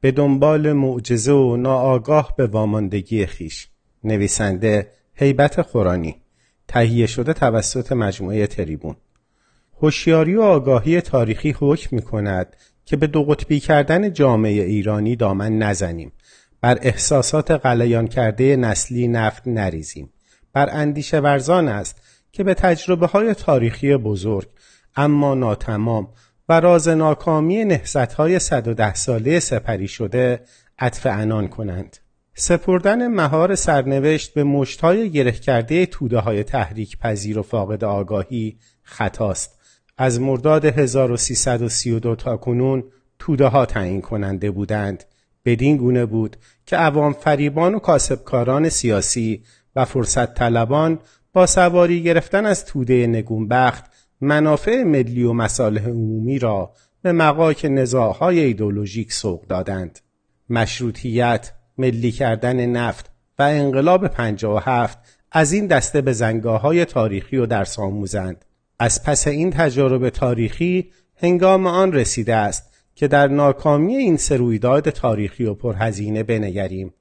به دنبال معجزه و ناآگاه به واماندگی خیش. نویسنده هیبت خورانی. تهیه شده توسط مجموعه تریبون. هوشیاری و آگاهی تاریخی حکم می کند که به دو قطبی کردن جامعه ایرانی دامن نزنیم. بر احساسات غلیان کرده نسلی نفت نریزیم. بر اندیشه ورزان است که به تجربه های تاریخی بزرگ اما ناتمام و راز ناکامی نهزت های 110 ساله سپری شده عطف انان کنند. سپردن مهار سرنوشت به مشتهای گره کرده توده های تحریک پذیر و فاقد آگاهی خطاست. از مرداد 1332 تا کنون توده ها تعیین کننده بودند. بدین گونه بود که عوام فریبان و کاسبکاران سیاسی و فرصت طلبان با سواری گرفتن از توده نگونبخت منافع ملی و مصالح عمومی را به مقاک نزاعهای ایدولوژیک سوق دادند. مشروطیت، ملی کردن نفت و انقلاب 57 از این دسته به زنگاه های تاریخی و درس آموزند. از پس این تجارب تاریخی هنگام آن رسیده است که در ناکامی این سرویداد تاریخی و پرهزینه بنگریم.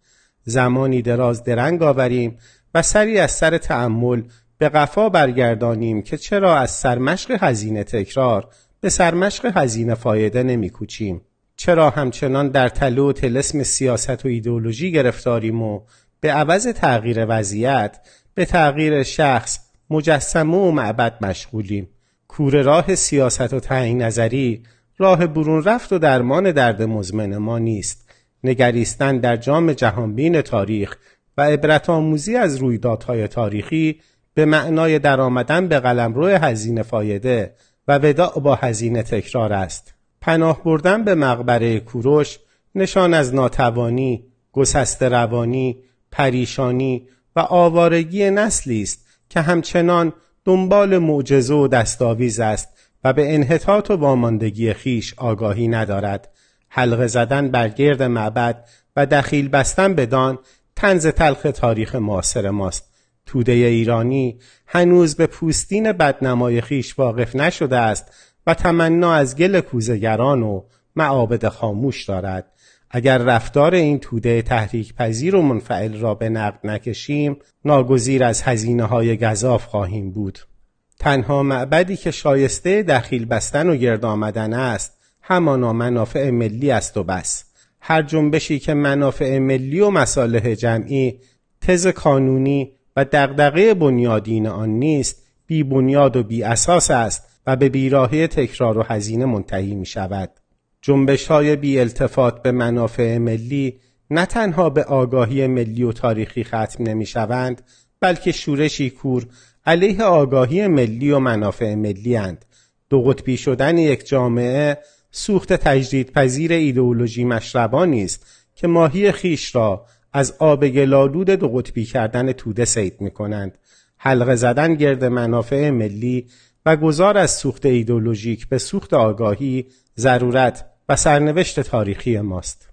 زمانی دراز درنگ آوریم و سری از سر تأمل به قفا برگردانیم که چرا از سرمشق هزینه تکرار به سرمشق هزینه فایده نمی کوچیم. چرا همچنان در تله و تلسم سیاست و ایدولوژی گرفتاریم و به عوض تغییر وضعیت به تغییر شخص مجسمه و معبد مشغولیم کور راه سیاست و تعیین نظری راه برون رفت و درمان درد مزمن ما نیست نگریستن در جام جهانبین تاریخ و عبرت آموزی از رویدادهای تاریخی به معنای درآمدن به قلمرو هزینه فایده و وداع با هزینه تکرار است. پناه بردن به مقبره کوروش نشان از ناتوانی، گسست روانی، پریشانی و آوارگی نسلی است که همچنان دنبال معجزه و دستاویز است و به انحطاط و واماندگی خیش آگاهی ندارد. حلقه زدن بر گرد معبد و دخیل بستن بدان تنز تلخ تاریخ معاصر ماست. توده ایرانی هنوز به پوستین بدنمای خیش واقف نشده است و تمنا از گل کوزگران و معابد خاموش دارد. اگر رفتار این توده تحریک پذیر و منفعل را به نقد نکشیم ناگزیر از هزینه های گذاف خواهیم بود. تنها معبدی که شایسته دخیل بستن و گرد آمدن است همانا منافع ملی است و بس. هر جنبشی که منافع ملی و مصالح جمعی تز کانونی و دغدغه بنیادین آن نیست بی بنیاد و بی اساس است و به بیراهی تکرار و هزینه منتهی می شود. جنبش های بی التفات به منافع ملی نه تنها به آگاهی ملی و تاریخی ختم نمی شوند بلکه شورشی کور علیه آگاهی ملی و منافع ملی هند. دو قطبی شدن یک جامعه سوخت تجدید پذیر ایدئولوژی مشربانی است که ماهی خیش را از آب گلالود دو قطبی کردن توده سید می کنند. حلقه زدن گرد منافع ملی و گذار از سوخت ایدولوژیک به سوخت آگاهی ضرورت و سرنوشت تاریخی ماست.